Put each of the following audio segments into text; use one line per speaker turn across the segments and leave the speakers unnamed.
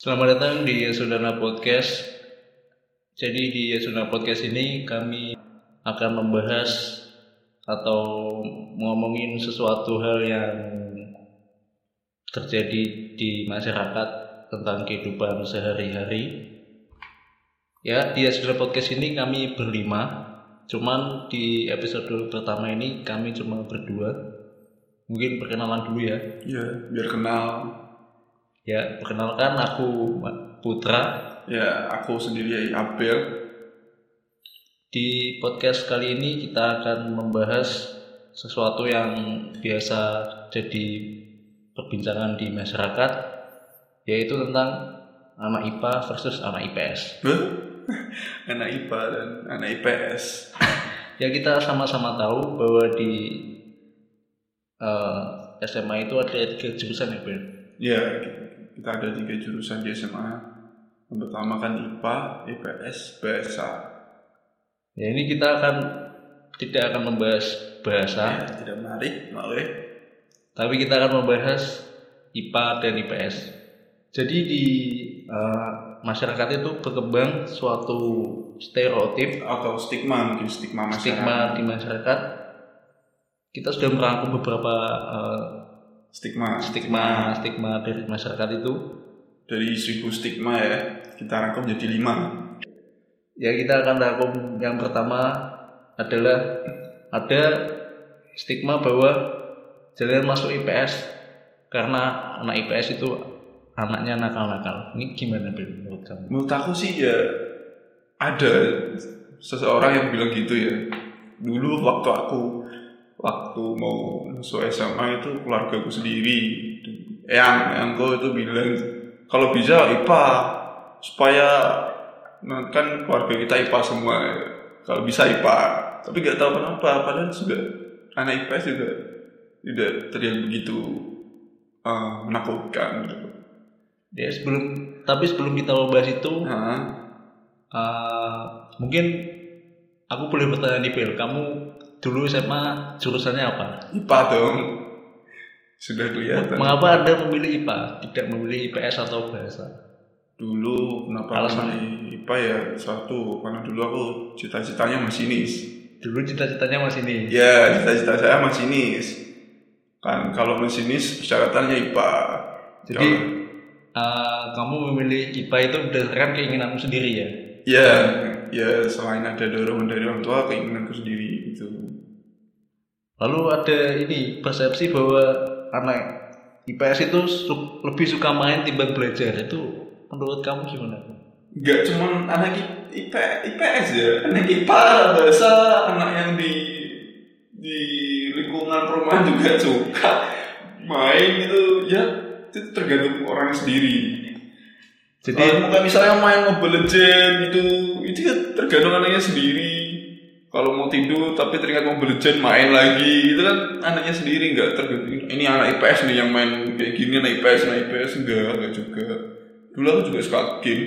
Selamat datang di Yasudana Podcast. Jadi di Yasudana Podcast ini kami akan membahas atau ngomongin sesuatu hal yang terjadi di masyarakat tentang kehidupan sehari-hari. Ya, di Yasudana Podcast ini kami berlima. Cuman di episode pertama ini kami cuma berdua. Mungkin perkenalan dulu ya.
Iya, biar kenal.
Ya, perkenalkan aku Putra.
Ya, aku sendiri Abel.
Di podcast kali ini kita akan membahas sesuatu yang biasa jadi perbincangan di masyarakat, yaitu tentang anak IPA versus anak IPS.
Anak IPA dan anak IPS.
Ya kita sama-sama tahu bahwa di eh, SMA itu ada tiga jurusan ya, Ben?
Ya, kita ada tiga jurusan di SMA. Yang pertama kan IPA, IPS, bahasa.
Ya ini kita akan tidak akan membahas bahasa,
Ya, tidak menarik, malah.
tapi kita akan membahas IPA dan IPS. Jadi di eh, masyarakat itu berkembang suatu stereotip
Atau stigma, mungkin stigma masyarakat.
stigma di masyarakat. Kita sudah merangkum beberapa eh,
Stigma.
stigma stigma dari masyarakat itu.
Dari seribu stigma ya, kita rangkum jadi lima.
Ya kita akan rangkum yang pertama adalah ada stigma bahwa jalan masuk IPS karena anak IPS itu anaknya nakal-nakal. Ini gimana menurut kamu?
Menurut aku sih ya ada seseorang yang bilang gitu ya. Dulu waktu aku waktu mau masuk SMA itu keluarga aku sendiri. Yang yang gue itu bilang kalau bisa IPA supaya kan keluarga kita IPA semua kalau bisa IPA tapi nggak tahu kenapa padahal juga anak IPS juga tidak terlihat begitu eh, menakutkan. Gitu.
Ya sebelum tapi sebelum kita membahas itu
Nah,
eh, mungkin aku boleh bertanya nih Bel, kamu dulu SMA jurusannya apa?
IPA dong. Sudah kelihatan.
Mengapa Anda memilih IPA, tidak memilih IPS atau bahasa?
Dulu kenapa
Alasan.
milih IPA ya satu karena dulu aku cita-citanya masinis.
Dulu cita-citanya masih ini.
Ya cita-cita saya masinis. Kan kalau masinis persyaratannya IPA.
Jadi eh, kamu memilih IPA itu berdasarkan keinginanmu sendiri ya?
ya ya selain ada dorongan dari orang tua keinginanku sendiri.
Lalu ada ini persepsi bahwa anak IPS itu su- lebih suka main timbang belajar itu menurut kamu gimana?
Gak cuman anak IP, IPS ya, anak IPA bahasa anak yang di di lingkungan rumah juga suka main gitu ya itu tergantung orang sendiri.
Jadi
Kalau misalnya main Mobile Legends gitu, itu kan tergantung anaknya sendiri. Kalau mau tidur tapi teringat Mobile Legends main lagi, itu kan anaknya sendiri nggak tergantung. Ini anak IPS nih yang main kayak gini anak IPS, anak IPS enggak, enggak juga. Dulu aku juga suka game.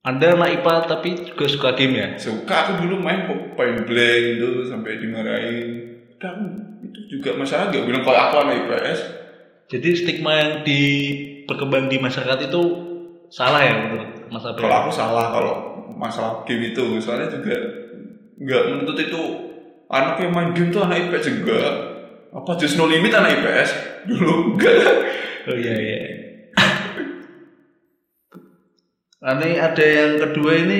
Anda anak IPA tapi juga suka game ya?
Suka aku dulu main point blank gitu sampai dimarahin. Dan itu juga masalah nggak bilang kalau aku anak IPS.
Jadi stigma yang di berkembang di masyarakat itu salah ya menurut Mas Abel?
Kalau aku salah kalau masalah game itu, soalnya juga nggak menuntut itu anak yang main game tuh anak IPS juga. Apa just no limit anak IPS dulu enggak.
Oh iya iya. Ini ada yang kedua ini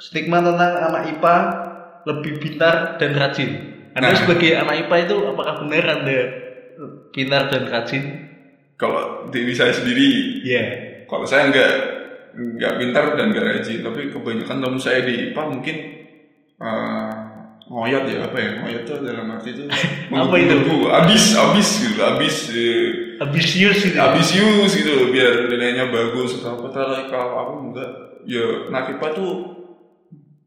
stigma tentang anak IPA lebih pintar dan rajin. Anda
Nah.
sebagai anak IPA itu apakah benar Anda pintar dan rajin?
Kalau diri saya sendiri,
Iya.
kalau saya enggak nggak pintar dan nggak rajin, tapi kebanyakan teman saya di IPA mungkin eh, ngoyot ya apa ya ngoyot itu dalam arti itu
Apa itu?
abis abis gitu abis eh,
Ambisius itu.
ambisius gitu biar nilainya bagus atau apa kalau kalau aku enggak ya anak IPA tuh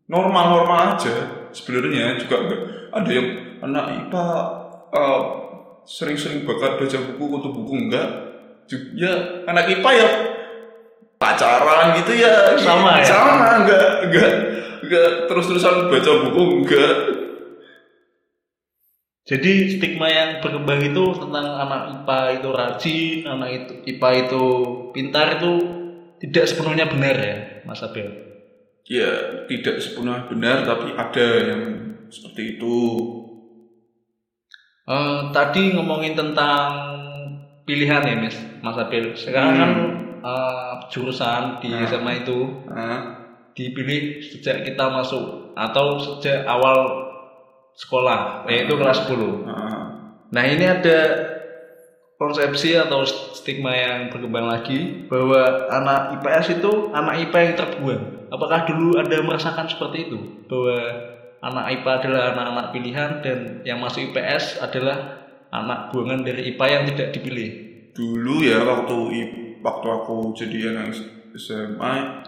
normal normal aja sebenarnya juga enggak ada yang anak IPA eh, sering-sering bakar baca buku untuk buku enggak ya anak IPA ya pacaran gitu ya
Sama ya?
sama enggak enggak enggak terus-terusan baca buku enggak
Jadi stigma yang berkembang itu tentang anak IPA itu rajin, anak itu IPA itu pintar itu tidak sepenuhnya benar ya, Mas Abel.
Ya, tidak sepenuhnya benar, tapi ada yang seperti itu.
Eh, tadi ngomongin tentang pilihan ya, Mas, Mas Abel. Sekarang kan eh, jurusan di
Hmm.
SMA itu
Nah,
dipilih sejak kita masuk atau sejak awal sekolah, yaitu kelas 10.
nah,
Nah ini ada konsepsi atau stigma yang berkembang lagi bahwa anak IPS itu anak IPA yang terbuang. Apakah dulu Anda merasakan seperti itu? Bahwa anak IPA adalah anak-anak pilihan dan yang masuk IPS adalah anak buangan dari IPA yang tidak dipilih.
dulu ya waktu waktu aku jadi anak SMA,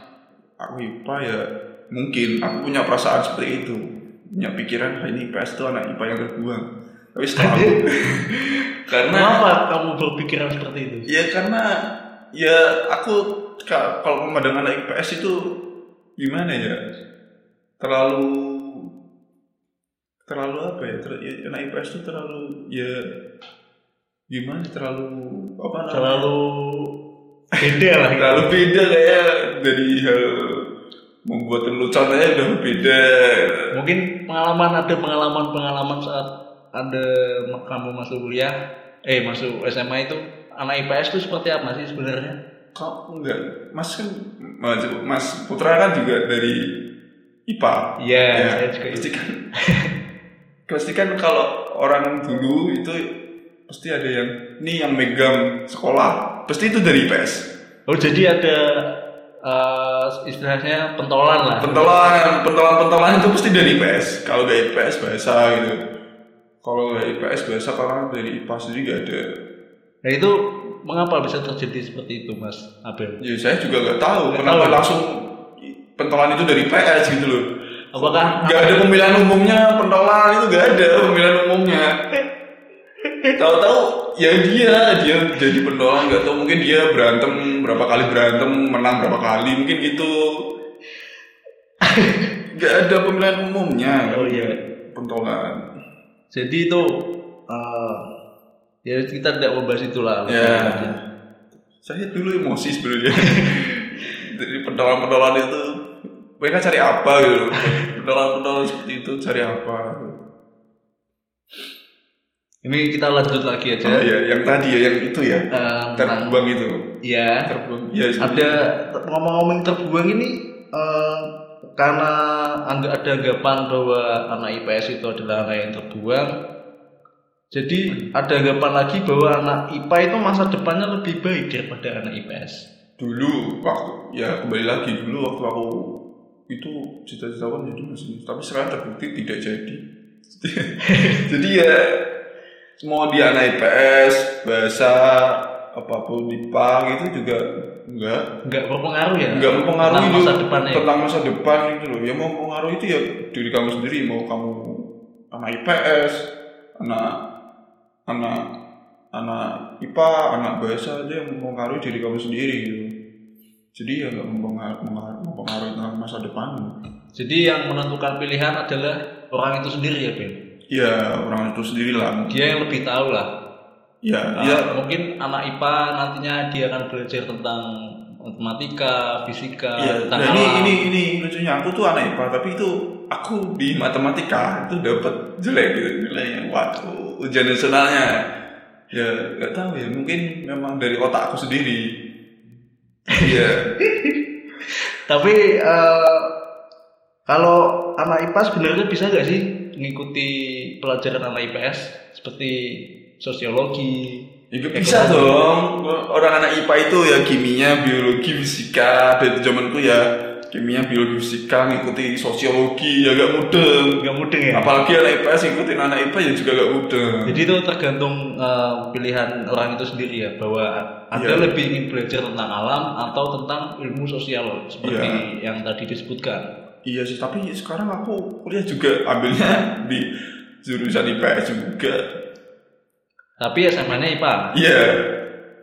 aku IPA ya mungkin. Aku punya perasaan seperti itu, punya pikiran "Ah, ini IPS itu anak IPA yang terbuang. Tapi setelah aku, karena
Kenapa kamu berpikiran seperti itu?
ya karena ya aku ka- kalau memandang anak IPS itu gimana ya? Terlalu terlalu apa ya, ter- ya anak IPS itu terlalu ya gimana? Terlalu apa namanya?
Terlalu beda lah.
terlalu beda kayak dari hal membuat lelucon aja udah beda.
Mungkin pengalaman ada pengalaman-pengalaman saat ada kamu masuk kuliah, eh masuk SMA itu anak IPS itu seperti apa sih sebenarnya?
kok enggak? Mas kan mas, mas Putra kan juga dari IPA
Iya,
Ya,
saya juga
pasti kan pasti kan kalau orang dulu itu pasti ada yang nih yang megang sekolah pasti itu dari IPS
Oh jadi ada eh, istilahnya pentolan lah.
pentolan pentolan pentolan itu pasti dari IPS kalau gak IPS bahasa gitu. Kalau gak IPS bahasa kalau dari IPA sendiri gak ada.
Nah itu mengapa bisa terjadi seperti itu, Mas Abel?
ya saya juga gak tahu.
Nggak
kenapa
tahu.
langsung pentolan itu dari IPS gitu loh.
Apakah
Gak ada pemilihan umumnya pentolan itu gak ada. Pemilihan tahu-tahu ya dia dia jadi pentolan gak tahu mungkin dia berantem berapa kali berantem menang berapa kali mungkin gitu. Gak ada pemilihan umumnya.
Oh iya.
pentolan.
Jadi itu eh, ya kita tidak membahas itulah.
ya. Saya dulu emosi sebenarnya. Dari pentolan-pentolan itu mereka cari apa gitu. Pentolan-pentolan seperti itu cari apa
Ini kita lanjut lagi aja.
oh iya yang tadi ya yang itu ya
tentang
terbuang itu.
Ya
terbuang. Ya
ada ngomong-ngomong terbuang ini eh, karena ada anggapan bahwa anak IPS itu adalah anak yang terbuang jadi ada anggapan lagi bahwa anak IPA itu masa depannya lebih baik daripada anak IPS
dulu waktu ya kembali lagi dulu waktu aku itu cita-cita aku jadi mesin. Tapi sekarang terbukti tidak jadi. Jadi ya mau dia anak IPS bahasa apa pun di PAng itu juga enggak.
Nggak berpengaruh ya?
Enggak mempengaruhi
tentang masa depannya.
Tentang masa depan itu loh. Yang mau mempengaruhi itu ya diri kamu sendiri. Mau kamu anak IPS anak anak anak IPA anak bahasa aja yang mempengaruhi diri kamu sendiri gitu. Jadi ya nggak mempengaruhi, mempengaruhi tentang masa depan.
Jadi yang menentukan pilihan adalah orang itu sendiri ya Ben
ya orang itu sendiri lah
dia yang lebih tahu lah
ya
Nah,
ya
mungkin anak IPA nantinya dia akan belajar tentang matematika fisika
Iya,
tentang
nah ini
alam.
ini ini lucunya aku tuh anak IPA tapi itu aku di matematika itu dapat jelek gitu nilainya. Waduh, ujian nasionalnya ya nggak tahu ya mungkin memang dari otak aku sendiri. Iya,
Tapi eh, kalau anak IPA sebenarnya bisa nggak sih mengikuti pelajaran anak IPS seperti sosiologi?
ya bisa dong. Orang anak IPA itu ya kimia, biologi, fisika. Dan zamanku ya kimia, biologi, fisika ngikuti sosiologi ya gak mudeng.
Nggak mudeng ya?
Apalagi anak IPS ngikutin anak IPA ya juga gak mudeng.
Jadi itu tergantung eh, pilihan orang itu sendiri ya bahwa anda
Iya.
lebih ingin belajar tentang alam atau tentang ilmu sosial seperti yang tadi disebutkan.
Iya sih, tapi sekarang aku kuliah juga ambilnya di jurusan IPS juga.
Tapi SMA-nya IPA.
Iya.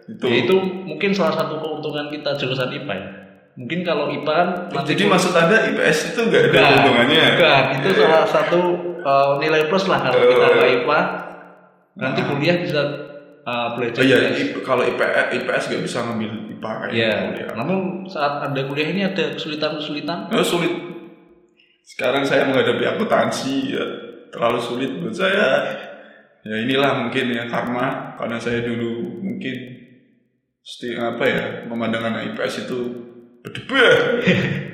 Itu.
Ya, itu mungkin salah satu keuntungan kita jurusan IPA ya. Mungkin kalau IPA kan nanti
Jadi maksud Anda IPS itu nggak ada
Bukan,
keuntungannya?
Bukan, itu
Iya.
salah satu uh, nilai plus lah kalau kita
Eh.
ke IPA. Nanti kuliah bisa uh, belajar.
Oh iya,
IPS.
IP- kalau IPS, IPS nggak bisa ngambil IPA kayak
ya
kuliah.
namun saat anda kuliah ini ada kesulitan-kesulitan
Nah, sulit. Sekarang saya menghadapi akuntansi ya terlalu sulit buat saya. Ya inilah mungkin ya karma karena saya dulu mungkin sti apa ya memandang anak IPS itu berdebar.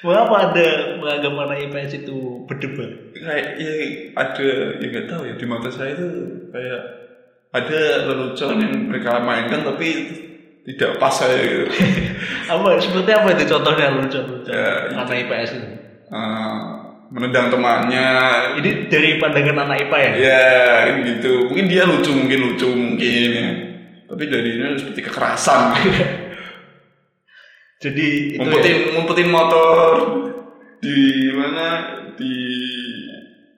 Mengapa ada menganggap anak IPS itu berdebat?
kayak ya ada ya nggak tahu ya di mata saya itu kayak ada lelucon yang mereka mainkan tapi tidak pas saya gitu.
Apa seperti apa itu contohnya lucu-lucu
Ya, itu.
anak IPS itu?
Eh, menendang temannya.
Ini dari pandangan anak IPA ya?
ya kan gitu. Mungkin dia lucu mungkin lucu mungkin ya. Tapi dari ini seperti kekerasan.
Jadi itu
ngumpetin
ya,
ngumpetin motor di mana? Di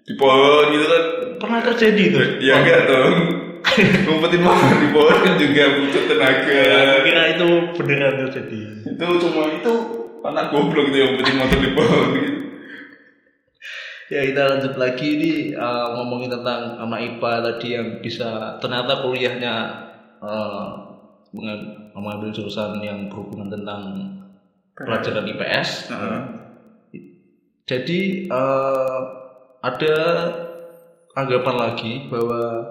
di pohon gitu kan.
Pernah terjadi itu?
ya enggak dong. Ngumpetin motor di pohon kan juga butuh tenaga.
Aku kira itu beneran terjadi.
itu cuma itu anak goblok itu yang ngumpetin motor di pohon gitu
Ya kita lanjut lagi ini uh, ngomongin tentang anak IPA tadi yang bisa ternyata kuliahnya uh, menga- mengambil jurusan yang berhubungan tentang pelajaran IPS.
Heeh.
Jadi uh, ada anggapan lagi bahwa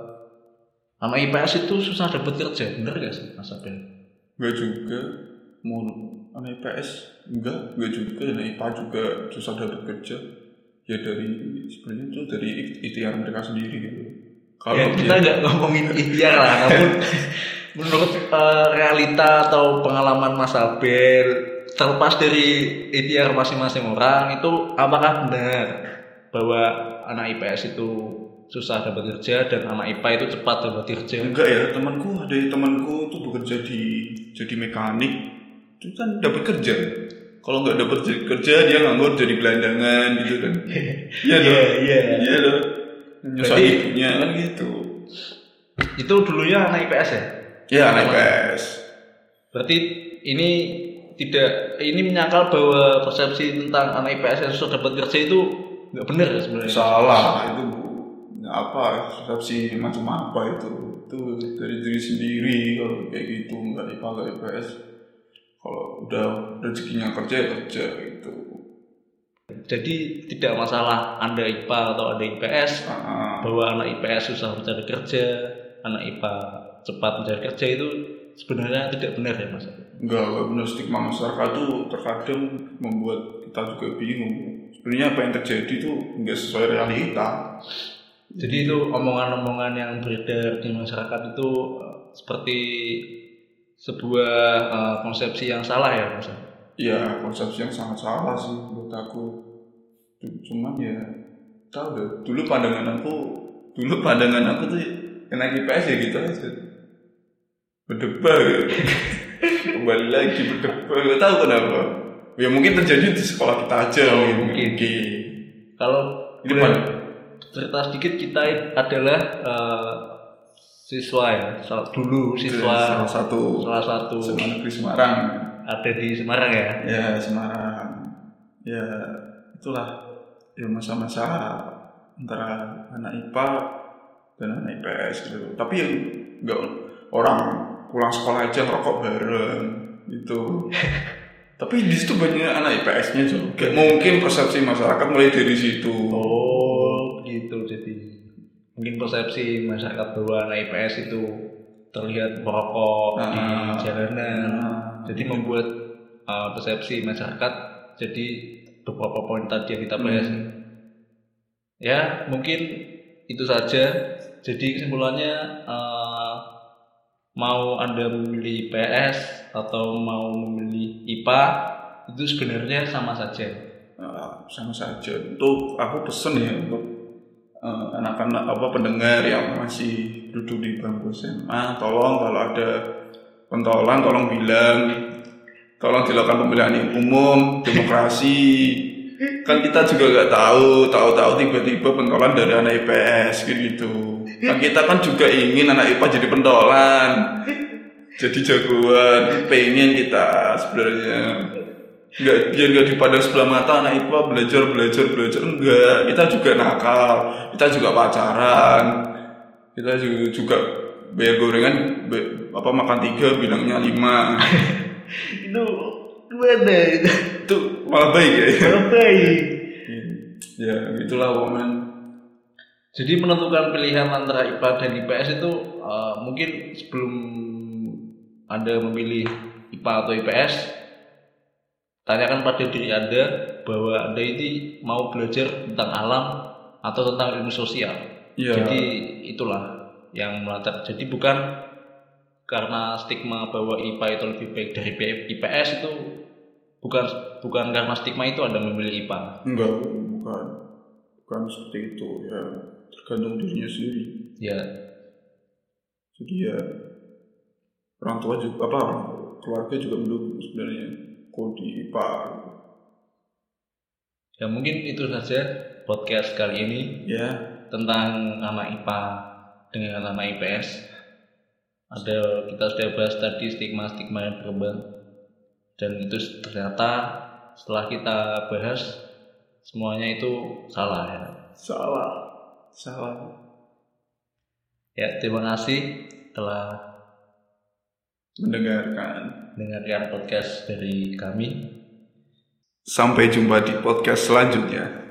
anak IPS itu susah dapat kerja, bener gak sih Mas Abel?
Enggak juga mau anak IPS enggak enggak juga anak IPA juga susah dapat kerja ya dari sebenarnya itu dari ik- ikhtiar mereka sendiri gitu
ya,
kalau
kita
dia
nggak ngomongin ikhtiar lah, namun menurut uh, realita atau pengalaman Mas Abel terlepas dari ikhtiar masing-masing orang itu apakah benar bahwa anak IPS itu susah dapat kerja dan anak IPA itu cepat dapat kerja?
enggak ya temanku ada temanku itu bekerja di jadi mekanik itu kan dapat kerja kalau nggak dapat kerja dia nganggur jadi gelandangan gitu kan. Iya
Iya, iya.
iya nyusah ibunya kan gitu.
Itu dulunya anak IPS ya?
ya anak IPS
Berarti ini tidak ini menyangkal bahwa persepsi tentang anak IPS yang susah dapat kerja itu nggak benar ya sebenarnya.
salah. Itu apa persepsi macam apa itu? Itu dari diri sendiri kalau kayak gitu nggak IPA nggak IPS udah rezekinya kerja ya kerja gitu.
Jadi tidak masalah Anda IPA atau Anda IPS
Ah,
bahwa anak IPS susah mencari kerja, anak IPA cepat mencari kerja itu sebenarnya tidak benar ya Mas.
nggak nggak benar. Stigma masyarakat itu terkadang membuat kita juga bingung. Sebenarnya apa yang terjadi itu nggak sesuai realita.
Jadi itu omongan-omongan yang beredar di masyarakat itu eh, seperti sebuah eh, konsepsi yang salah ya Mas.
ya konsepsi yang sangat salah sih menurut aku. Cuman ya tahu deh. Dulu pandangan aku dulu pandangan aku tuh enak IPS ya gitu aja. Berdebar gitu. kembali lagi berdebar gak tahu kenapa. Ya mungkin terjadi di sekolah kita aja
Oh,
mungkin,
mungkin. Kalau
Ini
cerita sedikit kita adalah eh, siswa ya, dulu siswa
salah satu
salah satu
SMA negeri Semarang.
Ada di Semarang ya.
ya Semarang. Ya itulah. Ya masa-masa antara anak IPA dan anak IPS gitu. Tapi yang nggak orang pulang sekolah aja ngerokok bareng gitu. Tapi di situ banyak anak IPS-nya juga. Mungkin persepsi masyarakat mulai dari situ.
Oh, gitu jadi mungkin persepsi masyarakat bahwa anak IPS itu terlihat merokok di
Ah.
jalanan.
Nah,
Jadi membuat uh, persepsi masyarakat jadi beberapa poin tadi yang kita bahas.
Hmm.
Ya, mungkin itu saja. Jadi kesimpulannya uh, mau Anda memilih PS atau mau memilih IPA itu sebenarnya sama saja.
Nah, sama saja. Untuk aku pesen ya untuk anak-anak apa pendengar yang masih duduk di bangku SMA, tolong kalau ada pentolan tolong bilang, tolong dilakukan pemilihan yang umum, demokrasi. Kan kita juga nggak tahu, tahu-tahu tiba-tiba pentolan dari anak IPS gitu. Kan kita kan juga ingin anak IPA jadi pentolan, jadi jagoan, pengen kita sebenarnya nggak biar nggak dipandang sebelah mata anak IPA belajar belajar belajar. Enggak kita juga nakal kita juga pacaran. Kita juga, juga bayar gorengan apa makan tiga bilangnya lima.
Itu gimana itu?
Itu malah baik ya?
Baik.
Ya itulah woman
jadi menentukan pilihan antara IPA dan IPS itu uh, mungkin sebelum anda memilih IPA atau IPS tanyakan pada diri anda bahwa anda ini mau belajar tentang alam atau tentang ilmu sosial.
Ya
jadi itulah yang melatar. Jadi bukan karena stigma bahwa IPA itu lebih baik dari IPS itu bukan bukan karena stigma itu anda memilih IPA
enggak bukan. Bukan seperti itu ya. Tergantung dirinya sendiri.
Ya
jadi ya orang tua juga apa keluarga juga mendukung sebenarnya kok di IPA
ya mungkin itu saja podcast kali ini
ya.
tentang anak IPA dengan anak IPS ada kita sudah bahas tadi stigma-stigma yang berkembang. Dan itu ternyata setelah kita bahas semuanya itu salah ya.
salah. Salah.
Ya, terima kasih telah
mendengarkan
mendengarkan podcast dari kami.
sampai jumpa di podcast selanjutnya